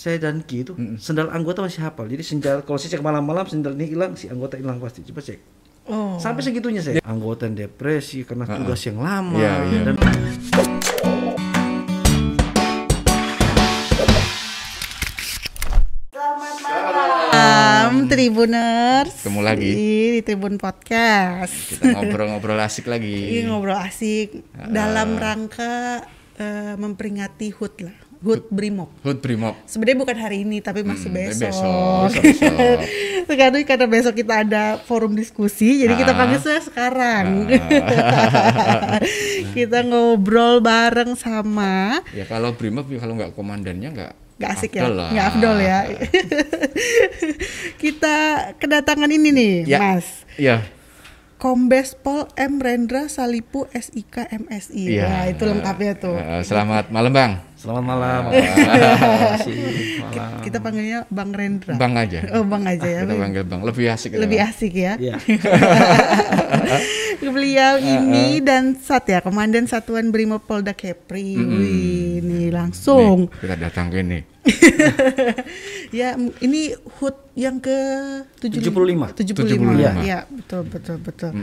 saya dan Ki itu sendal anggota masih hafal. Jadi sendal kalau saya cek malam-malam sendal ini hilang, si anggota hilang pasti. Coba cek. Oh. Sampai segitunya saya. Anggota yang depresi karena tugas yang lama Iya, iya. dan Malam Tribuners. Ketemu lagi. di Tribun Podcast. Kita ngobrol-ngobrol asik lagi. ngobrol asik dalam rangka eh, memperingati HUT lah. HUT Brimob. Hut Brimob. Sebenarnya bukan hari ini tapi masih Hmm, besok. besok, besok. Sekarang karena besok kita ada forum diskusi, jadi kita Ah. panggil saya sekarang. kita ngobrol bareng sama Ya kalau Brimob ya kalau nggak komandannya nggak Gak asik ya, afdol lah. nggak afdol ya. kita kedatangan ini nih, Ya. Mas. Iya. Kombes Pol M Rendra Salipu SIK MSI. Iya. Wah, itu lengkapnya tuh. Eh, selamat malam Bang. Selamat malam. Malam. Kita panggilnya Bang Rendra. Bang aja. Oh, Bang aja ya. Kita panggil Bang. Lebih asik. Lebih Bang. asik ya. Iya. Beliau ini dan Sat ya, Komandan Satuan Brimob Polda Kepri. Wih, ini langsung. Nih, kita datang ke ini. Ya, ini HUT yang ke 75. 75. 75. 75. Ya, ya, betul betul betul.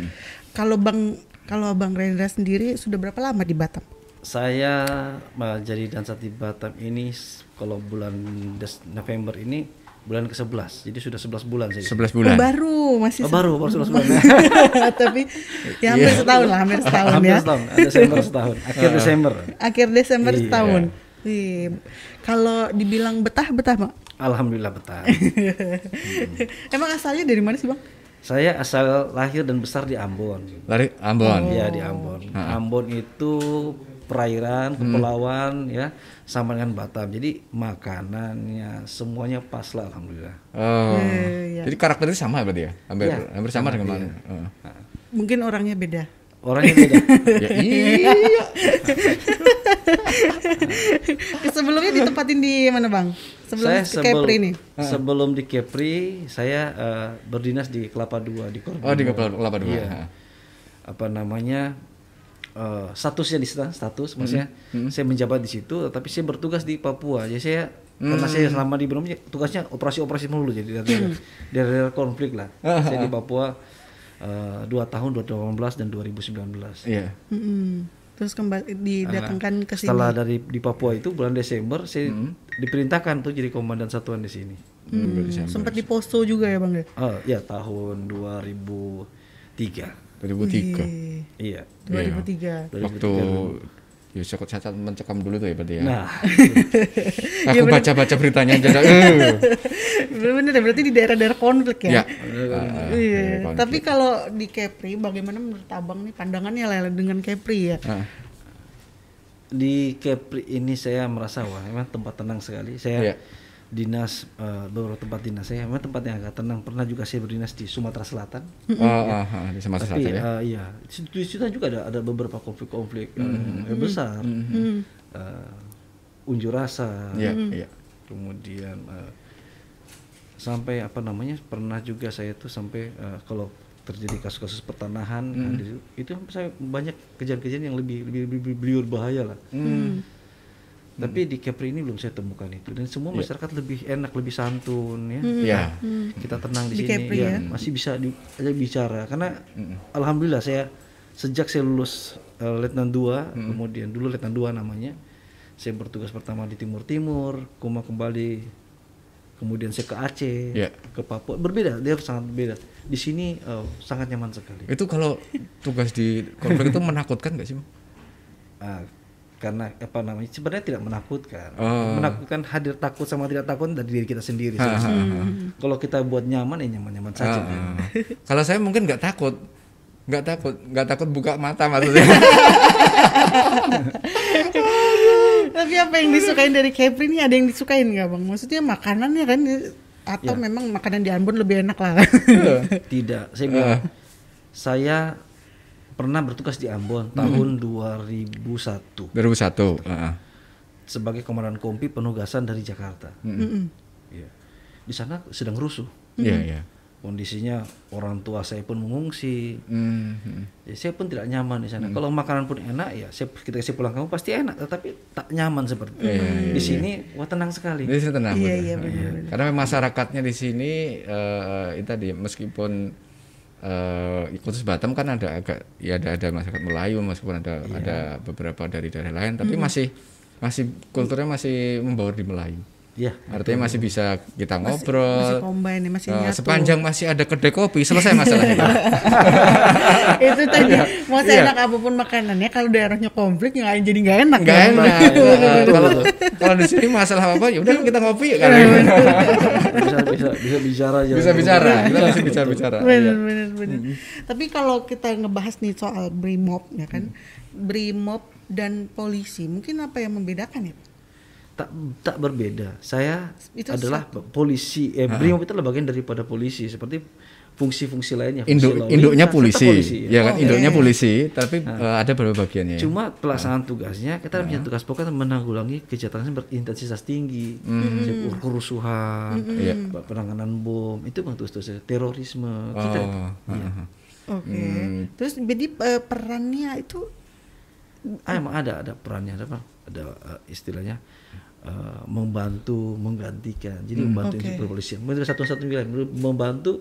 Kalau Bang kalau Bang Rendra sendiri sudah berapa lama di Batam? Saya uh, jadi dansat di Batam ini kalau bulan Des- November ini bulan ke-11. Jadi sudah 11 bulan saya. 11 Oh, bulan. baru masih Oh, baru baru 11 bulan. tapi ya hampir setahun lah, hampir setahun Hampir ya. setahun. Ada Desember setahun. Akhir Desember. Akhir Desember Iya. setahun. Wih, kalau dibilang betah betah, Bang. Alhamdulillah betah. Emang asalnya dari mana sih, Bang? Saya asal lahir dan besar di Ambon. Lari Ambon. Ya di Ambon. Ambon itu perairan, kepulauan ya sama dengan Batam. Jadi makanannya semuanya pas lah alhamdulillah. Oh. Iya, iya. Jadi karakternya sama berarti ya? Hampir Iya, hampir sama dengan mana? Oh. Mungkin orangnya beda. Orangnya beda. ya iya. Sebelumnya ditempatin di mana, Bang? Sebelum saya sebel- Kepri ini. sebelum di Kepri saya eh, berdinas di Kelapa Dua di Korban. Oh di Kelapa Dua. Iya. Ha. Apa namanya? Eh, statusnya di sana, status maksudnya Mm-hmm. saya menjabat di situ tapi saya bertugas di Papua. Jadi saya karena Mm. saya selama di Brimob tugasnya operasi-operasi mulu jadi dari dari konflik lah. saya di Papua eh, dua tahun 2018 dan 2019. Iya. Mm-mm. Terus kembali didatangkan ke sini. Setelah dari di Papua itu bulan Desember saya Mm-hmm. diperintahkan tuh jadi komandan satuan di sini. Hmm, sempat di poso juga ya, Bang ya? Oh ya tahun 2003. 2003. Wih, Iya. 2003. Waktu ya saya cacat mencekam dulu tuh ya berarti ya. Nah, Aku baca-baca beritanya aja. eh. Bener ya, berarti di daerah-daerah konflik ya? Ya. Ah, ah, Iya. konflik. Tapi kalau di Kepri, bagaimana menurut Abang nih pandangannya Lela dengan Kepri ya? Ah, di Kepri ini saya merasa wah memang tempat tenang sekali. Saya Iya. Dinas eh, beberapa tempat dinas saya memang tempat yang agak tenang. Pernah juga saya berdinas di Sumatera Selatan. Oh, ah, ah, di Sumatera Tapi Selatan ya. eh, iya, di situ, di situ juga ada ada beberapa konflik-konflik eh, Mm-hmm. yang besar. Eh, unjuk rasa. Iya, iya. kemudian eh, sampai apa namanya pernah juga saya tuh sampai eh, kalau terjadi kasus-kasus pertanahan Hmm. nah, itu saya banyak kejadian-kejadian yang lebih lebih, lebih, lebih berbahaya lah Hmm. Tapi di Kepri ini belum saya temukan itu. Dan semua masyarakat lebih enak lebih santun ya. Iya. kita tenang di, Di sini Kepri ya, ya. masih bisa di, aja bicara. Karena alhamdulillah saya sejak saya lulus eh, letnan 2 kemudian dulu letnan 2 namanya saya bertugas pertama di Timur Timur kuma kembali kemudian saya ke Aceh Iya. ke Papua. Berbeda dia sangat berbeda. Di sini eh, sangat nyaman sekali. Itu kalau tugas di konflik itu menakutkan nggak sih? Bang? Karena apa namanya sebenarnya tidak menakutkan Oh. menakutkan hadir takut sama tidak takut dari diri kita sendiri Ha, ha, sebenarnya. ha. kalau kita buat nyaman ya nyaman-nyaman saja Ah, ah. Kalau saya mungkin nggak takut, nggak takut, nggak takut buka mata maksudnya. Tapi apa yang disukain dari Kepri ini ada yang disukain nggak bang? Maksudnya makanannya kan atau Ya. memang makanan di Ambon lebih enak lah? Tidak, saya bilang saya pernah bertugas di Ambon tahun 2001 2001. ah, ah. sebagai komandan kompi penugasan dari Jakarta. Mm-mm. Iya. Di sana sedang rusuh. Iya, iya. kondisinya orang tua saya pun mengungsi. Hmm, hmm. Ya, saya pun tidak nyaman di sana. Kalau makanan pun enak ya, saya ketika saya pulang kampung pasti enak, tetapi tak nyaman seperti itu. di sini wah tenang sekali. Di sini tenang. Iya, betul. iya, benar, Karena masyarakatnya di sini eh itu tadi meskipun eh khusus Batam kan ada agak ya ada ada masyarakat Melayu meskipun ada Iya. ada beberapa dari daerah lain tapi masih masih kulturnya masih membaur di Melayu. Ya, Artinya masih bisa kita Masih ngobrol. combine nih, masih Eh, nyatu. sepanjang masih ada kedai kopi selesai masalahnya. itu tadi Iya. mau seenak apa pun makanannya kalau daerahnya konflik nggak jadi nggak enak Enggak ya, enak. Kalau kalau di sini masalah apa ya udah kita ngopi kan. bisa bisa bisa bicara aja. bisa bicara. Kita masih bisa bicara. bener bener. Bener tapi kalau kita ngebahas nih soal brimob ya kan? Brimob dan polisi mungkin apa yang membedakan ya? Tak tak berbeda. Saya Itu adalah polisi, eh, Brimob itu adalah bagian daripada polisi. Seperti fungsi-fungsi lainnya. fungsi Induk, induknya lintas, polisi, tetap ya kan? Oh, Induknya oke. polisi, tapi eh, ada beberapa bagiannya. ya. Cuma pelaksanaan tugasnya kita punya tugas pokok menanggulangi kejahatan yang berintensitas tinggi, Seperti kerusuhan, Iya. penanganan bom, itu bang tugas-tugas terorisme. Kita, Oh, iya. oke terus jadi eh, perannya itu Ah, emang ada ada perannya ada apa? Ada eh, istilahnya eh, membantu menggantikan. Jadi membantu Oke. institusi kepolisian. Mungkin satu satu wilayah membantu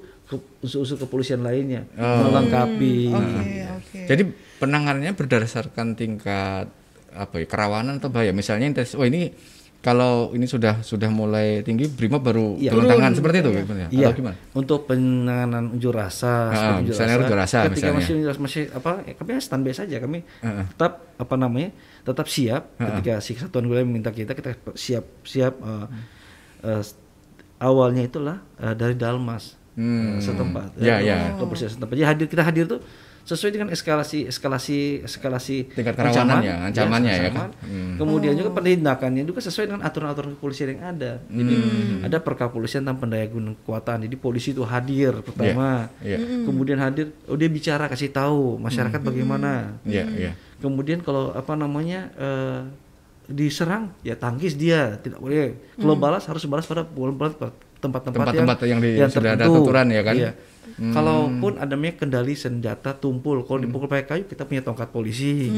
unsur-unsur kepolisian lainnya Oh. melengkapi. oke oke Jadi penanganannya berdasarkan tingkat apa ya kerawanan atau bahaya. Misalnya intensitas, oh ini kalau ini sudah sudah mulai tinggi, Brimob baru Iya. turun tangan seperti itu gimana? Iya, Atau gimana? untuk penanganan unjuk rasa, Ah, seperti unjuk misalnya unjuk rasa, ketika misalnya. masih rasa, masih apa, ya, kami standby saja, kami Heeh. tetap apa namanya, tetap siap ketika si kesatuan wilayah meminta kita, kita siap siap. eh, eh, awalnya itulah eh, dari Dalmas Hmm. eh, setempat, Ya, ya. kepolisian setempat. Jadi hadir kita hadir tuh sesuai dengan eskalasi eskalasi eskalasi Tingkat kerawanan ancaman, ya, ancamannya ya kan? ancaman. Kemudian juga penindakannya juga sesuai dengan aturan-aturan kepolisian yang ada. Jadi Hmm. ada perkap polisian tentang pendaya gunaan kekuatan. Jadi polisi itu hadir pertama. Iya. Kemudian hadir, oh dia bicara kasih tahu masyarakat bagaimana. Iya, iya. Kemudian kalau apa namanya eh, diserang ya tangkis dia tidak boleh. Kalau balas harus balas pada pada tempat-tempat Tempat-tempat yang di- sudah ada tertentu. aturan ya kan? Iya. Kalaupun adanya kendali senjata tumpul, kalau dipukul pakai kayu kita punya tongkat polisi.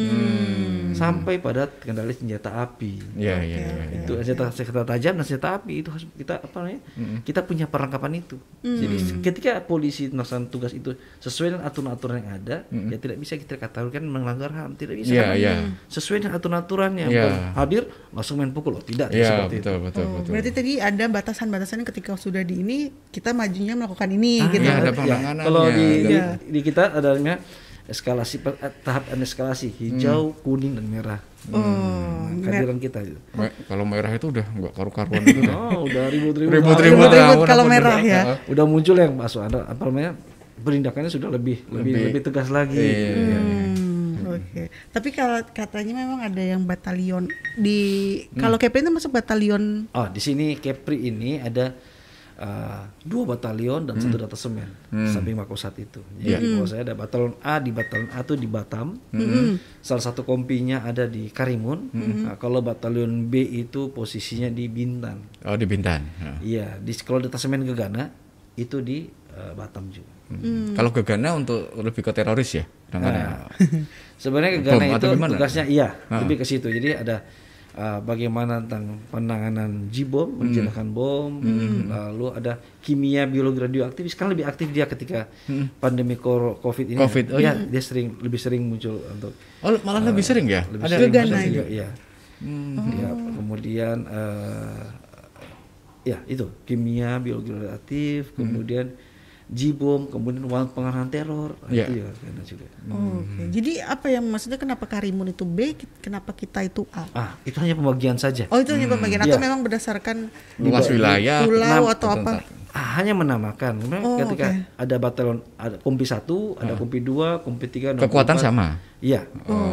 Sampai pada kendali senjata api. Iya, iya, iya. iya. Itu senjata senjata tajam dan senjata api itu harus kita apa namanya? Kita punya perlengkapan itu. Jadi ketika polisi melaksanakan tugas itu sesuai dengan aturan-aturan yang ada, ya tidak bisa kita katakan melanggar HAM, tidak bisa. Iya, karena iya. Sesuai dengan aturan-aturannya. Iya. Bukan hadir langsung main pukul, oh, tidak Iya, seperti betul, itu. betul, Oh, betul. berarti tadi ada batasan-batasannya ketika sudah di ini kita majunya melakukan ini Ah, gitu. iya, ada Ya, penanganannya. Kalau di, di, Iya. di kita adanya eskalasi per- eh, tahap eskalasi hijau, kuning dan merah. Oh, Nah, kehadiran kita itu. Me- kalau merah itu udah nggak karu-karuan itu udah. Oh, udah ribut-ribut. Ribut-ribut kalau merah ya. Udah muncul yang masuk ada apa namanya? Penindakannya sudah lebih lebih Lebih- lebih, tegas lagi. Iya, iya. Hmm, Oke. Tapi kalau katanya memang ada yang batalion di Hmm. kalau KP itu masuk batalion Oh, di sini Kepri ini ada uh, dua batalion dan satu datasemen samping Makosat itu. Jadi kalau saya ada batalion A di batalion A itu di Batam. Salah satu kompinya ada di Karimun. Nah, kalau batalion B itu posisinya di Bintan. Oh, di Bintan. Ya. Iya, di kalau datasemen Gegana itu di uh, Batam juga. Hmm. Kalau Gegana untuk lebih ke teroris ya? Nah, sebenarnya Gegana itu tugasnya iya, lebih ke situ. Jadi ada uh, bagaimana tentang penanganan jibom, Hmm. menjinakkan bom, lalu ada kimia biologi radioaktif. Sekarang lebih aktif dia ketika pandemi kor- COVID ini. Hmm. Covid, oh ya, dia sering lebih sering muncul untuk Oh, malah lebih sering ya? lebih Ada sering itu? juga, iya. Ya, kemudian eh, ya itu kimia biologi radioaktif, kemudian jibom, kemudian uang pengarahan teror, Iya. itu ya karena juga. Oh, Oke. Jadi apa yang maksudnya kenapa Karimun itu B, kenapa kita itu A? Ah, itu hanya pembagian saja. Oh itu hanya pembagian atau Iya. memang berdasarkan luas wilayah. pulau atau apa? Ah, hanya menamakan. Kemudian Oh, ketika oke. ada batalion, ada kompi satu, ada kompi dua, kompi tiga, Kekuatan kompi empat. sama. Iya.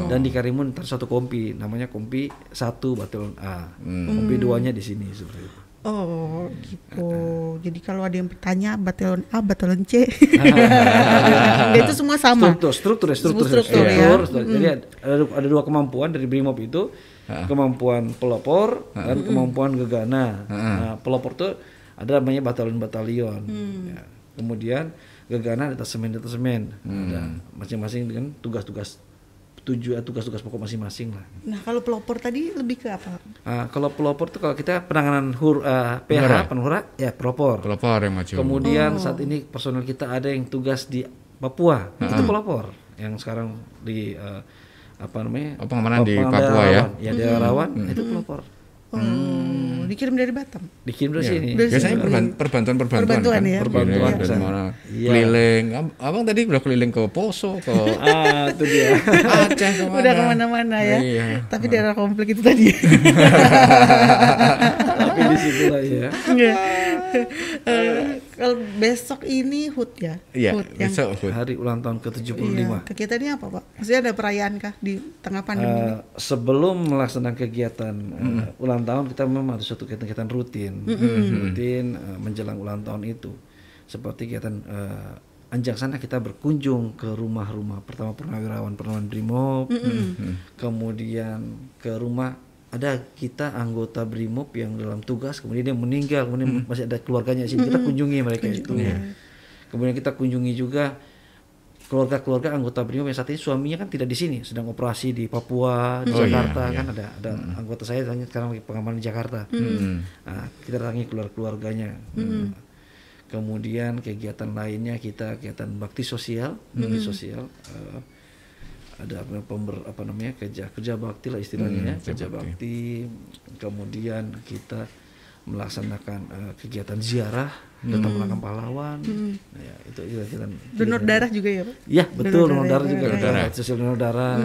Dan di Karimun ntar satu kompi, namanya kompi satu batalion A. Kompi duanya di sini seperti itu. Oh gitu. Jadi kalau ada yang bertanya batalion A, batalion C, Dia itu semua sama. Struktur, struktur, ya, struktur, Struktur, struktur, ya. struktur. Jadi ada, ada dua kemampuan dari Brimob itu, kemampuan pelopor dan kemampuan gegana. Nah, pelopor itu ada namanya batalion-batalion. Ya. Kemudian gegana detasemen detasemen Hmm. ada masing-masing dengan tugas-tugas tujuh tugas-tugas pokok masing-masing lah. Nah, kalau pelopor tadi lebih ke apa? Ah, kalau pelopor itu kalau kita penanganan hur ah, PH penhura ya pelopor. Pelopor yang maju. Kemudian saat ini personel kita ada yang tugas di Papua itu pelopor yang sekarang di eh, apa namanya Oh, pengamanan di Pengamanan Papua ya? Ya daerah rawan itu pelopor. Oh, dikirim dari Batam. Dikirim dari Iya. sini. Dari Biasanya sini. perban- perbantuan-perbantuan Perbantuan kan? ya. Perbantuan Keliling, ke sana. mana? Iya. Keliling. Ab- Abang tadi udah keliling ke Poso, ke ah itu dia. Aceh ke mana? Udah ke mana-mana ya. Iya. Tapi daerah konflik itu tadi. Tapi di situ lah ya. Iya. Kalau besok ini HUT ya? Iya, HUT yang besok Hud. Hari ulang tahun ke-75. Iya, kegiatannya apa Pak? Maksudnya ada perayaan kah di tengah pandemi? ini? Eh, sebelum melaksanakan kegiatan eh, ulang tahun kita memang ada suatu kegiatan rutin rutin eh, menjelang ulang tahun itu seperti kegiatan eh, anjang sana kita berkunjung ke rumah-rumah pertama purnawirawan purnawirawan brimob kemudian ke rumah ada kita anggota brimob yang dalam tugas kemudian dia meninggal kemudian masih ada keluarganya sini kita kunjungi mereka itu kemudian kita kunjungi juga keluarga-keluarga anggota BRIMOB yang saat ini suaminya kan tidak di sini, sedang operasi di Papua, di Oh, iya, Jakarta iya. kan ada ada anggota saya sekarang sekarang lagi pengamanan di Jakarta. Hmm. Nah, kita datangi keluarga-keluarganya. Hmm. Kemudian kegiatan lainnya kita kegiatan bakti sosial, bakti sosial eh, ada apa, pember, apa namanya kerja kerja bakti lah istilahnya ya, kerja kerja bakti. Kemudian kita melaksanakan eh, kegiatan ziarah datang makam pahlawan. Nah, ya, itu itu kegiatan Donor darah juga ya Pak? Ya betul donor Donor darah darah, juga donor darah. bakti sosial donor darah.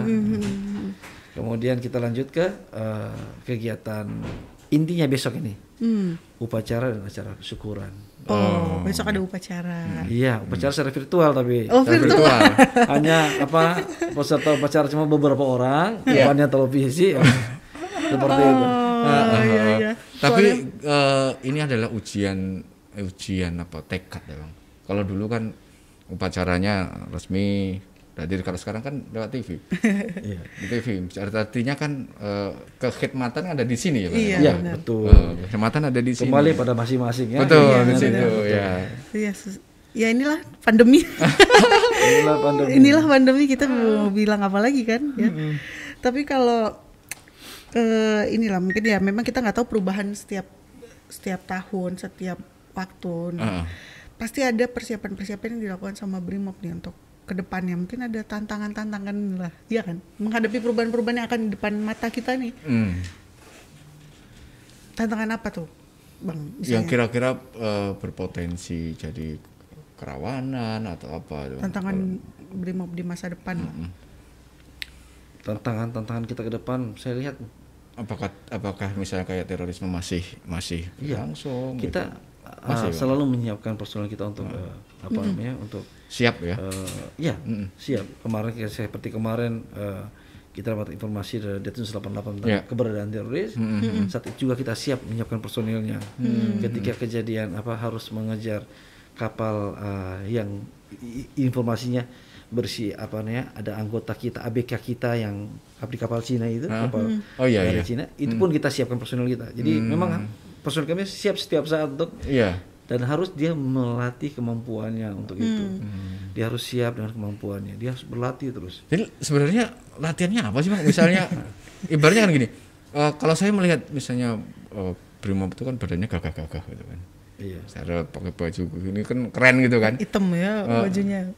Kemudian kita lanjut ke eh, kegiatan intinya besok ini Hmm. upacara dan acara syukuran. Oh, besok ada upacara. Iya upacara secara virtual tapi Oh, Secara virtual. hanya apa peserta upacara cuma beberapa orang depannya televisi ya. seperti itu. Oh, iya iya. Tapi eh, ini adalah ujian eh, ujian apa tekad ya bang. Kalau dulu kan upacaranya resmi, jadi kalau sekarang kan lewat TV. Iya. Di TV. Artinya kan eh, kekhidmatan ada di sini ya bang. Iya, Iya benar. betul. Eh, kekhidmatan ada di sini. Kembali pada masing-masing ya. Betul Iya, di situ ya. Iya, sus- ya inilah pandemi. Inilah pandemi. inilah pandemi kita mau bilang apa lagi kan ya. Tapi kalau eh, inilah mungkin ya memang kita nggak tahu perubahan setiap setiap tahun, setiap waktu. Nah, Heeh. Pasti ada persiapan-persiapan yang dilakukan sama Brimob nih untuk ke depannya mungkin ada tantangan-tantangan lah, ya kan? Menghadapi perubahan-perubahan yang akan di depan mata kita nih. Hmm. Tantangan apa tuh, Bang? Yang Misalnya, kira-kira eh, berpotensi jadi kerawanan atau apa? tantangan Brimob di masa depan. Tantangan-tantangan kita ke depan saya lihat apakah apakah misalnya kayak terorisme masih masih Iya. langsung kita gitu? uh, Masih, Bang? selalu menyiapkan personel kita untuk uh, apa namanya untuk siap ya? Uh, ya siap. Kemarin kayak seperti kemarin uh, kita dapat informasi dari Densus 88 tentang Ya. keberadaan teroris saat itu juga kita siap menyiapkan personilnya. Ketika kejadian apa harus mengejar kapal uh, yang informasinya bersih apa namanya ada anggota kita ABK kita yang di kapal Cina itu Hah? kapal Oh, iya, dari iya. Cina. Itu pun kita siapkan personil kita. Jadi memang personil kami siap setiap saat untuk iya dan harus dia melatih kemampuannya untuk itu. Hmm. Dia harus siap dengan kemampuannya. Dia harus berlatih terus. jadi sebenarnya latihannya apa sih bang misalnya ibaratnya kan gini eh, kalau saya melihat misalnya eh, Brimob itu kan badannya gagah-gagah gitu kan Iya. cara pakai baju ini kan keren gitu kan Hitam ya Oh. bajunya.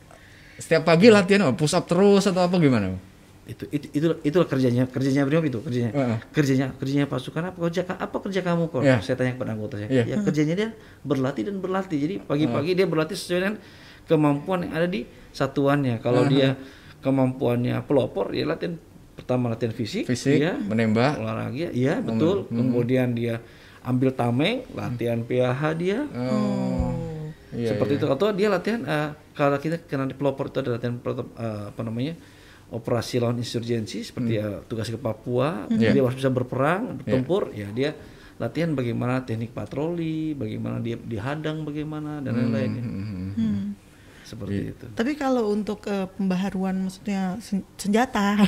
setiap pagi latihan apa push up terus atau apa gimana Itu itu itu itulah kerjanya kerjanya Brimob itu kerjanya Heeh. kerjanya kerjanya pasukan apa kerja apa kerja kamu kok? Iya. Saya tanya kepada anggota saya. Iya. Ya kerjanya dia berlatih dan berlatih. Jadi pagi-pagi dia berlatih sesuai dengan kemampuan yang ada di satuannya. Kalau dia kemampuannya pelopor, dia latihan pertama latihan fisik, fisik ya, menembak olahraga, iya betul. Kemudian dia ambil tameng, latihan PAH dia. oh iya, seperti iya. itu atau dia latihan eh, kalau kita kenal di pelopor itu ada latihan eh, apa namanya operasi lawan insurgensi seperti Hmm. eh, tugas ke Papua Iya. dia harus bisa berperang bertempur ya dia latihan bagaimana teknik patroli bagaimana dia dihadang bagaimana dan lain-lain ya. Hmm, hmm, hmm. Hmm. seperti itu. Tapi kalau untuk eh, pembaharuan maksudnya sen- senjata Ah,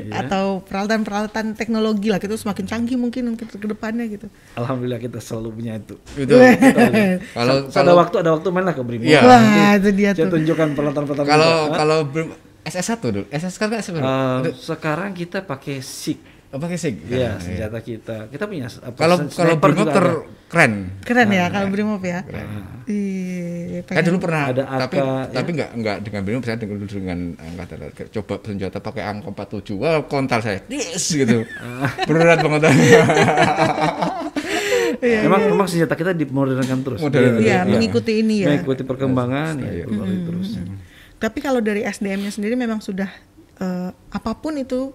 iya. atau peralatan-peralatan teknologi lah gitu semakin canggih mungkin mungkin ke depannya gitu. Alhamdulillah kita selalu punya itu. Itu kalau ada waktu ada waktu main lah ke Brimob. Iya. Wah, itu dia Saya tuh. tunjukkan peralatan-peralatan. kalau kalau SS1 dulu. SS kan SS1. Eh, sekarang kita pakai SIG. Oh, pakai SIG. Iya, Ah, senjata kita. Kita punya apa, Kalau kalau Brimob ter ada. keren. Keren Ah, ya kalau Brimob ya. Iya, Kan dulu pernah Ada tapi AK, ya. tapi nggak nggak dengan Brimob saya dengan dulu dengan angkatan coba senjata pakai angka 47. Wah, kontal saya. Yes gitu. Ah. Berat banget. Iya, memang memang senjata kita dimodernkan terus. Modern. Iya, Iya. mengikuti ini ya. Mengikuti perkembangan ya, berubah terus. Tapi kalau dari SDM-nya sendiri memang sudah eh, apa pun itu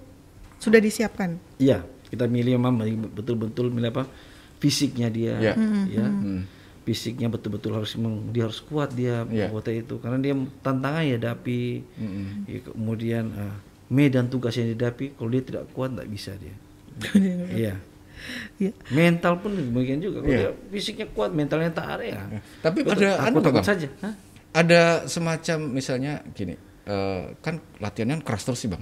sudah disiapkan. Iya, kita milih memang betul-betul milih apa? Fisiknya dia, Iya. ya. Fisiknya betul-betul harus meng- dia harus kuat dia Iya. anggota itu karena dia tantangan ya dapi. Ya, kemudian eh, medan tugas yang didapi kalau dia tidak kuat tidak bisa dia. Iya. Iya. Mental pun demikian juga. Kalau Iya. dia fisiknya kuat, mentalnya tak ada ya. Tapi Betul, ada anu, takut saja. Hah? Ada semacam misalnya gini eh, kan latihannya keras terus sih bang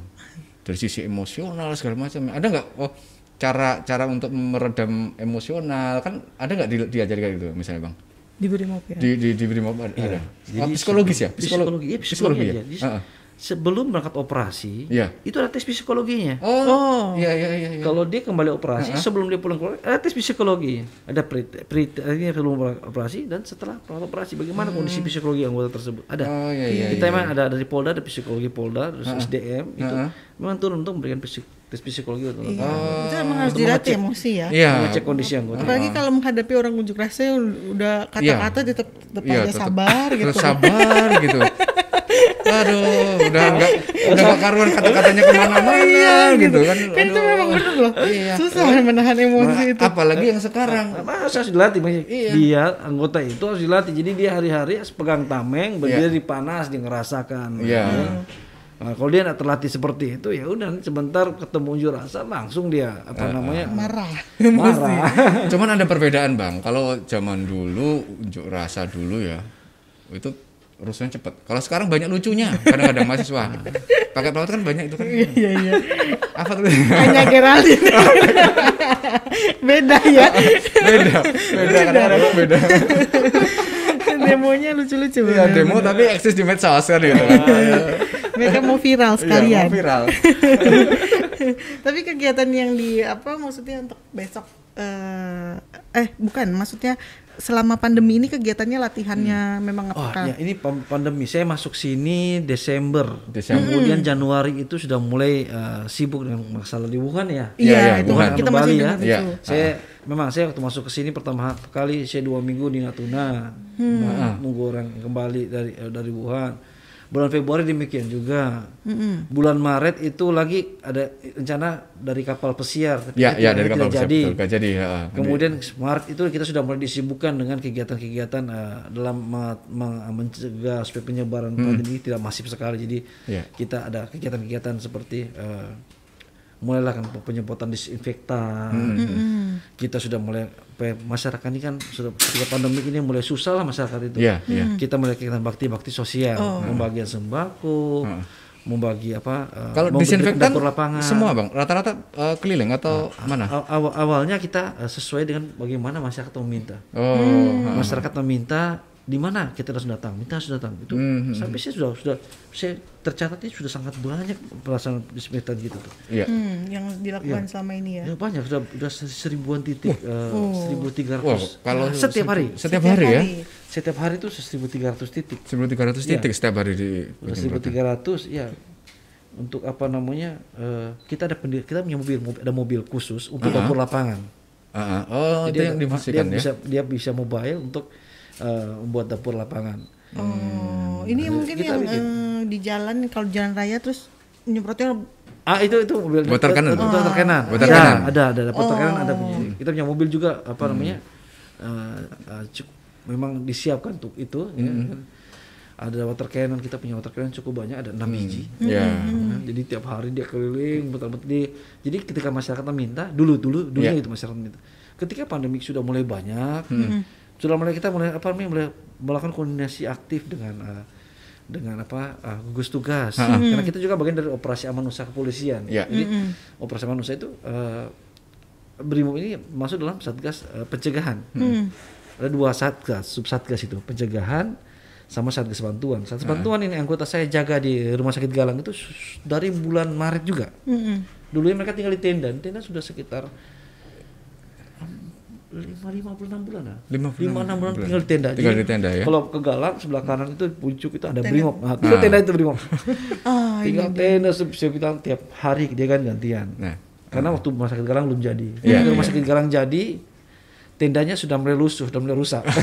dari sisi emosional segala macam ada nggak oh cara cara untuk meredam emosional kan ada nggak di, diajari kayak gitu misalnya bang Di Brimob ya. di di di Brimob ada, ada. Jadi Oh, psikologis ya Psikologi, Psikolo- iya, psikologi, ya aja. Jadi, Heeh. Sebelum berangkat operasi, Iya. itu ada tes psikologinya. oh iya iya iya, iya. Kalau dia kembali operasi, sebelum dia pulang keluar, ada tes psikologi. Ada pre, pre ini sebelum operasi dan setelah operasi. Bagaimana kondisi psikologi anggota tersebut? Ada. oh iya iya Kita iya. memang ada dari Polda, ada psikologi Polda, terus SDM itu memang turun untuk memberikan psik- tes psikologi untuk Iya. itu emang harus dilatih emosi ya. iya mengecek kondisi anggota. Apalagi kalau menghadapi orang unjuk rasa udah kata-kata tetap tetap Iya, aja tetep- sabar gitu. terus sabar gitu aduh udah enggak udah enggak karuan kata-katanya ke mana-mana gitu kan Kan itu memang bener loh. Iya. Susah menahan emosi itu. apalagi yang sekarang Nah, harus dilatih. Iya. Dia anggota itu harus dilatih. Jadi dia hari-hari pegang tameng, berdiri panas, dia ngerasakan. Iya. Nah, kalau dia tidak terlatih seperti itu ya udah sebentar ketemu unjuk rasa langsung dia apa namanya Marah. marah. Cuman ada perbedaan bang. Kalau zaman dulu unjuk rasa dulu ya itu rusuknya cepet. Kalau sekarang banyak lucunya. Kadang-kadang mahasiswa pakai pelawat kan banyak itu kan. Iya iya. Apa tuh? Hanya Geraldine. Beda ya. beda, beda kadang-kadang beda. Demonya lucu-lucu. Iya demo tapi eksis di medsos kan gitu. kan. Mereka mau viral Iya, sekalian. mau viral. Tapi kegiatan yang di apa maksudnya untuk besok eh eh bukan maksudnya selama pandemi ini kegiatannya latihannya memang Oh apakah ya ini pandemi saya masuk sini Desember. Desember. Kemudian Januari itu sudah mulai eh, sibuk dengan masalah di Wuhan ya. Iya, iya, Iya, itu Wuhan. kita masih Bali dengar Iya. itu. Saya memang saya waktu masuk ke sini pertama kali saya dua minggu di Natuna Nah, nunggu orang kembali dari eh, dari Wuhan. Bulan Februari demikian juga. Bulan Maret itu lagi ada rencana dari kapal pesiar. tapi iya tidak- dari tidak kapal jadi. betul, jadi. ya. Kemudian Maret itu kita sudah mulai disibukkan dengan kegiatan-kegiatan eh, dalam me- me- mencegah supaya penyebaran pandemi ini tidak masif sekali. Jadi Iya. kita ada kegiatan-kegiatan seperti eh, mulailah kan penyemprotan disinfektan. Kita sudah mulai ya, masyarakat ini kan sudah ketika pandemi ini mulai susah lah masyarakat itu. Iya, iya. Kita mulai kegiatan bakti-bakti sosial, membagian sembako, membagi apa? eh, Kalau memberi disinfektan dapur lapangan. semua bang, rata-rata eh, keliling atau mana? Aw- awal awalnya kita eh, sesuai dengan bagaimana masyarakat meminta. Oh, Masyarakat meminta di mana kita harus datang, minta harus datang. Itu sampai saya sudah sudah saya tercatat ini sudah sangat banyak pelaksanaan disinfektan gitu tuh. iya. Hmm, yang dilakukan selama ini ya. Ya, banyak sudah sudah seribuan titik, seribu tiga ratus. kalau setiap hari, Setiap hari ya. setiap hari itu seribu tiga ratus titik. 1300 titik setiap hari di seribu tiga ratus, ya. Untuk apa namanya? eh, kita ada pendir, kita punya mobil, mobil- ada mobil khusus untuk dapur lapangan. Ah, ah. Oh, itu yang dia, difungsikan ya. bisa dia bisa mobile untuk eh, membuat dapur lapangan. Oh, ini mungkin Kita yang bikin. eh, di jalan kalau jalan raya terus nyemprotnya Ah itu itu mobil Water cannon. Water cannon. Water Ada, cannon. ada ada ada water cannon ada punya. Kita punya mobil juga apa namanya? eh, eh, cuk- memang disiapkan untuk itu ya kan. Ada water cannon, kita punya water cannon cukup banyak, ada 6 biji. Ya. Nah, jadi tiap hari dia keliling betul-betul di jadi ketika masyarakat minta dulu dulu dulu Iya. itu masyarakat minta ketika pandemik sudah mulai banyak sudah mulai kita mulai apa namanya mulai melakukan koordinasi aktif dengan eh, dengan apa uh, gugus tugas. Karena kita juga bagian dari operasi aman usaha kepolisian. Iya. jadi operasi aman usaha itu uh, brimob ini masuk dalam satgas uh, pencegahan. Ada dua satgas sub satgas itu pencegahan sama satgas bantuan. Satgas bantuan ini anggota saya jaga di rumah sakit Galang itu dari bulan Maret juga. Mm-mm. dulunya mereka tinggal di tenda di tenda sudah sekitar lima lima puluh enam bulan lah Lima puluh lima enam bulan tinggal di tenda. Tinggal Jadi, di tenda, ya? kalau ke Galang sebelah kanan itu puncuk itu ada brimob. Nah, itu tenda itu brimob. Ah, tinggal tenda se- saya bilang tiap hari dia kan gantian. Nah, karena waktu rumah sakit Galang belum jadi. Iya, Begitu rumah iya. sakit Galang jadi tendanya sudah mulai lusuh sudah mulai rusak.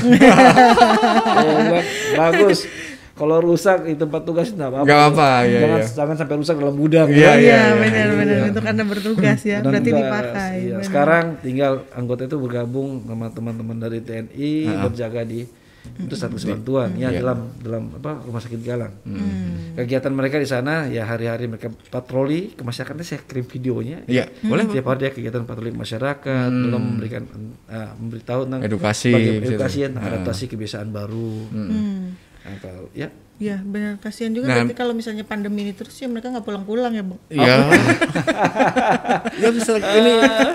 Bilang, bagus kalau rusak di tempat tugas tidak apa-apa Nggak apa-apa, iya, jangan, iya. jangan sampai rusak dalam gudang Iya, Iya, iya, benar iya, benar iya. untuk anda bertugas ya, Dan berarti dipakai. iya. benar. Sekarang tinggal anggota itu bergabung sama teman-teman dari TNI berjaga di itu satu bantuan ya Iya. dalam dalam apa rumah sakit Galang. Kegiatan mereka di sana ya hari-hari mereka patroli ke masyarakat saya kirim videonya. Iya, boleh, Tiap hari dia kegiatan patroli ke masyarakat, dalam memberikan eh, memberitahu tentang Edukasi, gitu. edukasi tentang adaptasi kebiasaan baru. Hmm. Nah, kalau- ya. Ya benar. Kasihan juga Nah. berarti kalau misalnya pandemi ini terus ya mereka nggak pulang-pulang ya bang. Iya. ya bisa ini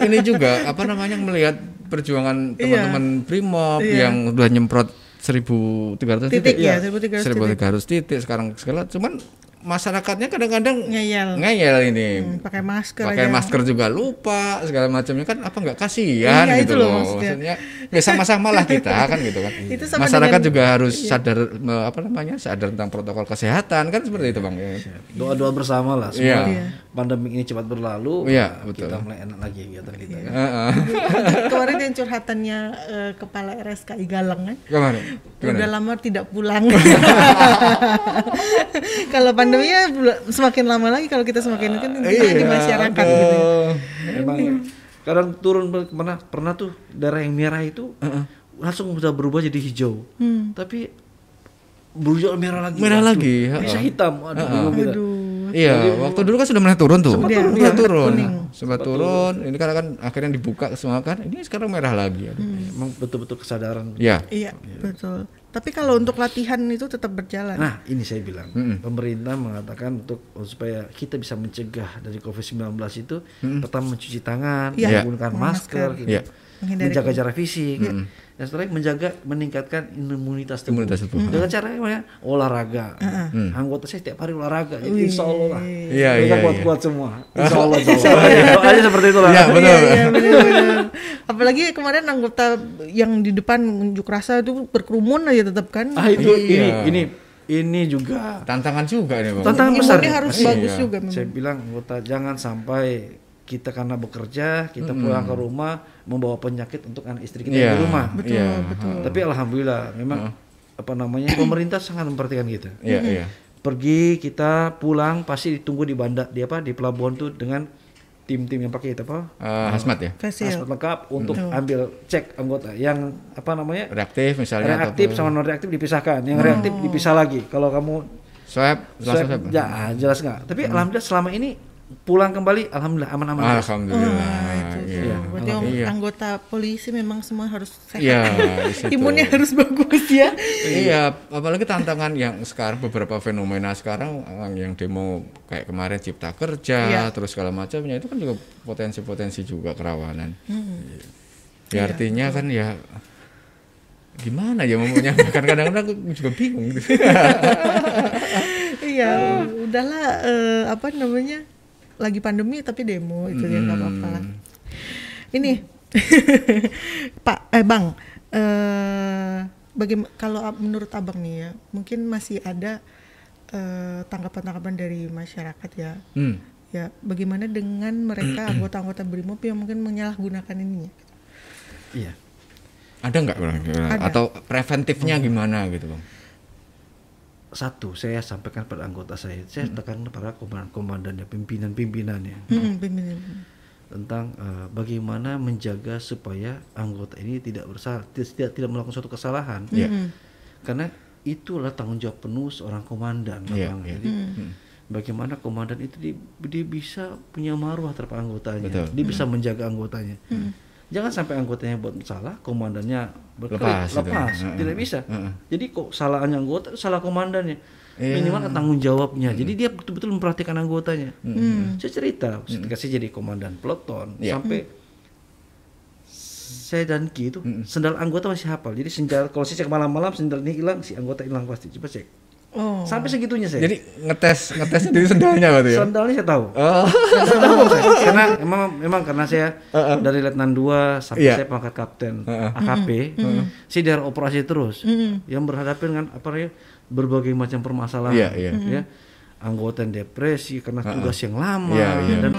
ini juga apa namanya melihat perjuangan teman-teman Brimob yang udah nyemprot 1300 Titik. Titik, ya, 1300 1300 titik sekarang segala. Cuman masyarakatnya kadang-kadang Ngeyel. ngeyel ini Hmm, pakai masker pakai aja. masker juga lupa segala macamnya kan apa nggak kasihan Iya, gitu itu loh loh maksudnya. ya sama-sama lah kita kan gitu kan Itu sama masyarakat dengan- juga harus sadar me- apa namanya sadar tentang protokol kesehatan kan seperti itu bang ya. doa-doa bersama lah Iya. semua pandemi ini cepat berlalu. Iya, nah, betul. Kita mulai enak lagi kegiatan kita kan. Heeh. Kemarin yang curhatannya eh, kepala RSKI Galang kan. Gimana? Udah lama tidak pulang. kalau pandeminya semakin lama lagi kalau kita semakin kan Iya, di masyarakat gitu. ya. Emang kadang turun pernah pernah tuh darah yang merah itu langsung bisa berubah jadi hijau. Tapi berubah merah lagi. Merah lagi, Bisa hitam. Aduh, bingung kita. Aduh. Iya, waktu dulu kan sudah mulai turun tuh. Sempat turun, iya, turun. Sempat turun. Ini kan kan akhirnya dibuka semua kan. Ini sekarang merah lagi. Aduh. Emang betul-betul kesadaran. Ya. Iya, betul. Tapi kalau untuk latihan itu tetap berjalan. Nah, ini saya bilang, pemerintah mengatakan untuk supaya kita bisa mencegah dari COVID-19 itu pertama mencuci tangan, Iya. menggunakan masker, masker. gitu. Iya. Menghindari menjaga jarak fisik, dan setelah itu menjaga meningkatkan imunitas tubuh. Imunitas tubuh. Dengan cara gimana? Olahraga. Anggota saya tiap hari olahraga, jadi insya Allah lah. Iya, Mereka iya, kuat-kuat semua. Insya Allah, insya. Doanya seperti itu lah. Iya, betul. Iya, iya, benar-benar. Apalagi kemarin anggota yang di depan unjuk rasa itu berkerumun aja tetap kan. Ah itu ini Iya. ini ini juga Tantangan juga ini, Bang. tantangan besar. Imunnya harus Iya. bagus juga memang. Saya bilang anggota jangan sampai kita karena bekerja kita pulang ke rumah membawa penyakit untuk anak istri kita Iya. yang di rumah. Betul, Iya. betul. Tapi alhamdulillah memang apa namanya pemerintah sangat memperhatikan kita. Iya, iya. Pergi kita pulang pasti ditunggu di bandar di apa di pelabuhan tuh dengan tim-tim yang pakai itu apa Eh, hazmat ya. Aspek lengkap untuk ambil cek anggota yang apa namanya Reaktif misalnya reaktif sama non reaktif dipisahkan yang reaktif dipisah lagi kalau kamu swab, langsung swab, swab. ya jelas nggak tapi alhamdulillah selama ini pulang kembali alhamdulillah aman-aman. Alhamdulillah. Itu Iya. tuh. Berarti Iya. anggota polisi memang semua harus sehat. Iya. Imunnya harus bagus ya. Iya, apalagi tantangan yang sekarang beberapa fenomena sekarang yang demo kayak kemarin cipta kerja, Iya. terus segala macamnya itu kan juga potensi-potensi juga kerawanan. Ya artinya kan ya gimana ya ngomongnya kadang-kadang aku juga bingung gitu. Iya, udahlah eh, apa namanya? Lagi pandemi tapi demo itu ya nggak apa-apa lah. Ini Pak eh Bang, eh bagaimana kalau menurut Abang nih ya, mungkin masih ada eh, tanggapan-tanggapan dari masyarakat ya. Hmm. Ya, bagaimana dengan mereka anggota-anggota BRIMOB yang mungkin menyalahgunakan ininya? iya Ada nggak atau preventifnya gimana gitu, Bang? Satu saya sampaikan pada anggota saya saya tekan para komandan komandannya pimpinan pimpinannya Hmm, pimpinan. tentang eh, bagaimana menjaga supaya anggota ini tidak bersalah tidak tidak melakukan suatu kesalahan Iya. karena itulah tanggung jawab penuh seorang komandan Iya, Bang. iya. jadi bagaimana komandan itu dia, dia bisa punya marwah terhadap anggotanya Betul. dia bisa menjaga anggotanya jangan sampai anggotanya buat salah, komandannya berkelit, Lepas lepas, gitu. Tidak bisa. Heeh. Jadi kok salahnya anggota, salah komandannya. Iya. Minimal ada tanggung jawabnya. Jadi dia betul-betul memperhatikan anggotanya. Hmm. Saya cerita, ketika saya jadi komandan peloton, Iya. sampai saya dan Ki itu sendal anggota masih hafal. Jadi sendal kalau saya cek malam-malam sendal ini hilang, si anggota hilang pasti. Coba cek. Oh. Sampai segitunya saya. Jadi ngetes ngetesnya dari sendalnya berarti ya. sendalnya saya tahu. Oh. Saya tahu saya. karena emang memang karena saya dari letnan 2 sampai Iya. saya pangkat kapten Heeh. AKP, saya daerah operasi terus. Yang berhadapan dengan apa ya berbagai macam permasalahan. Iya, iya. Ya. Anggota yang depresi karena tugas yang lama Iya, iya. dan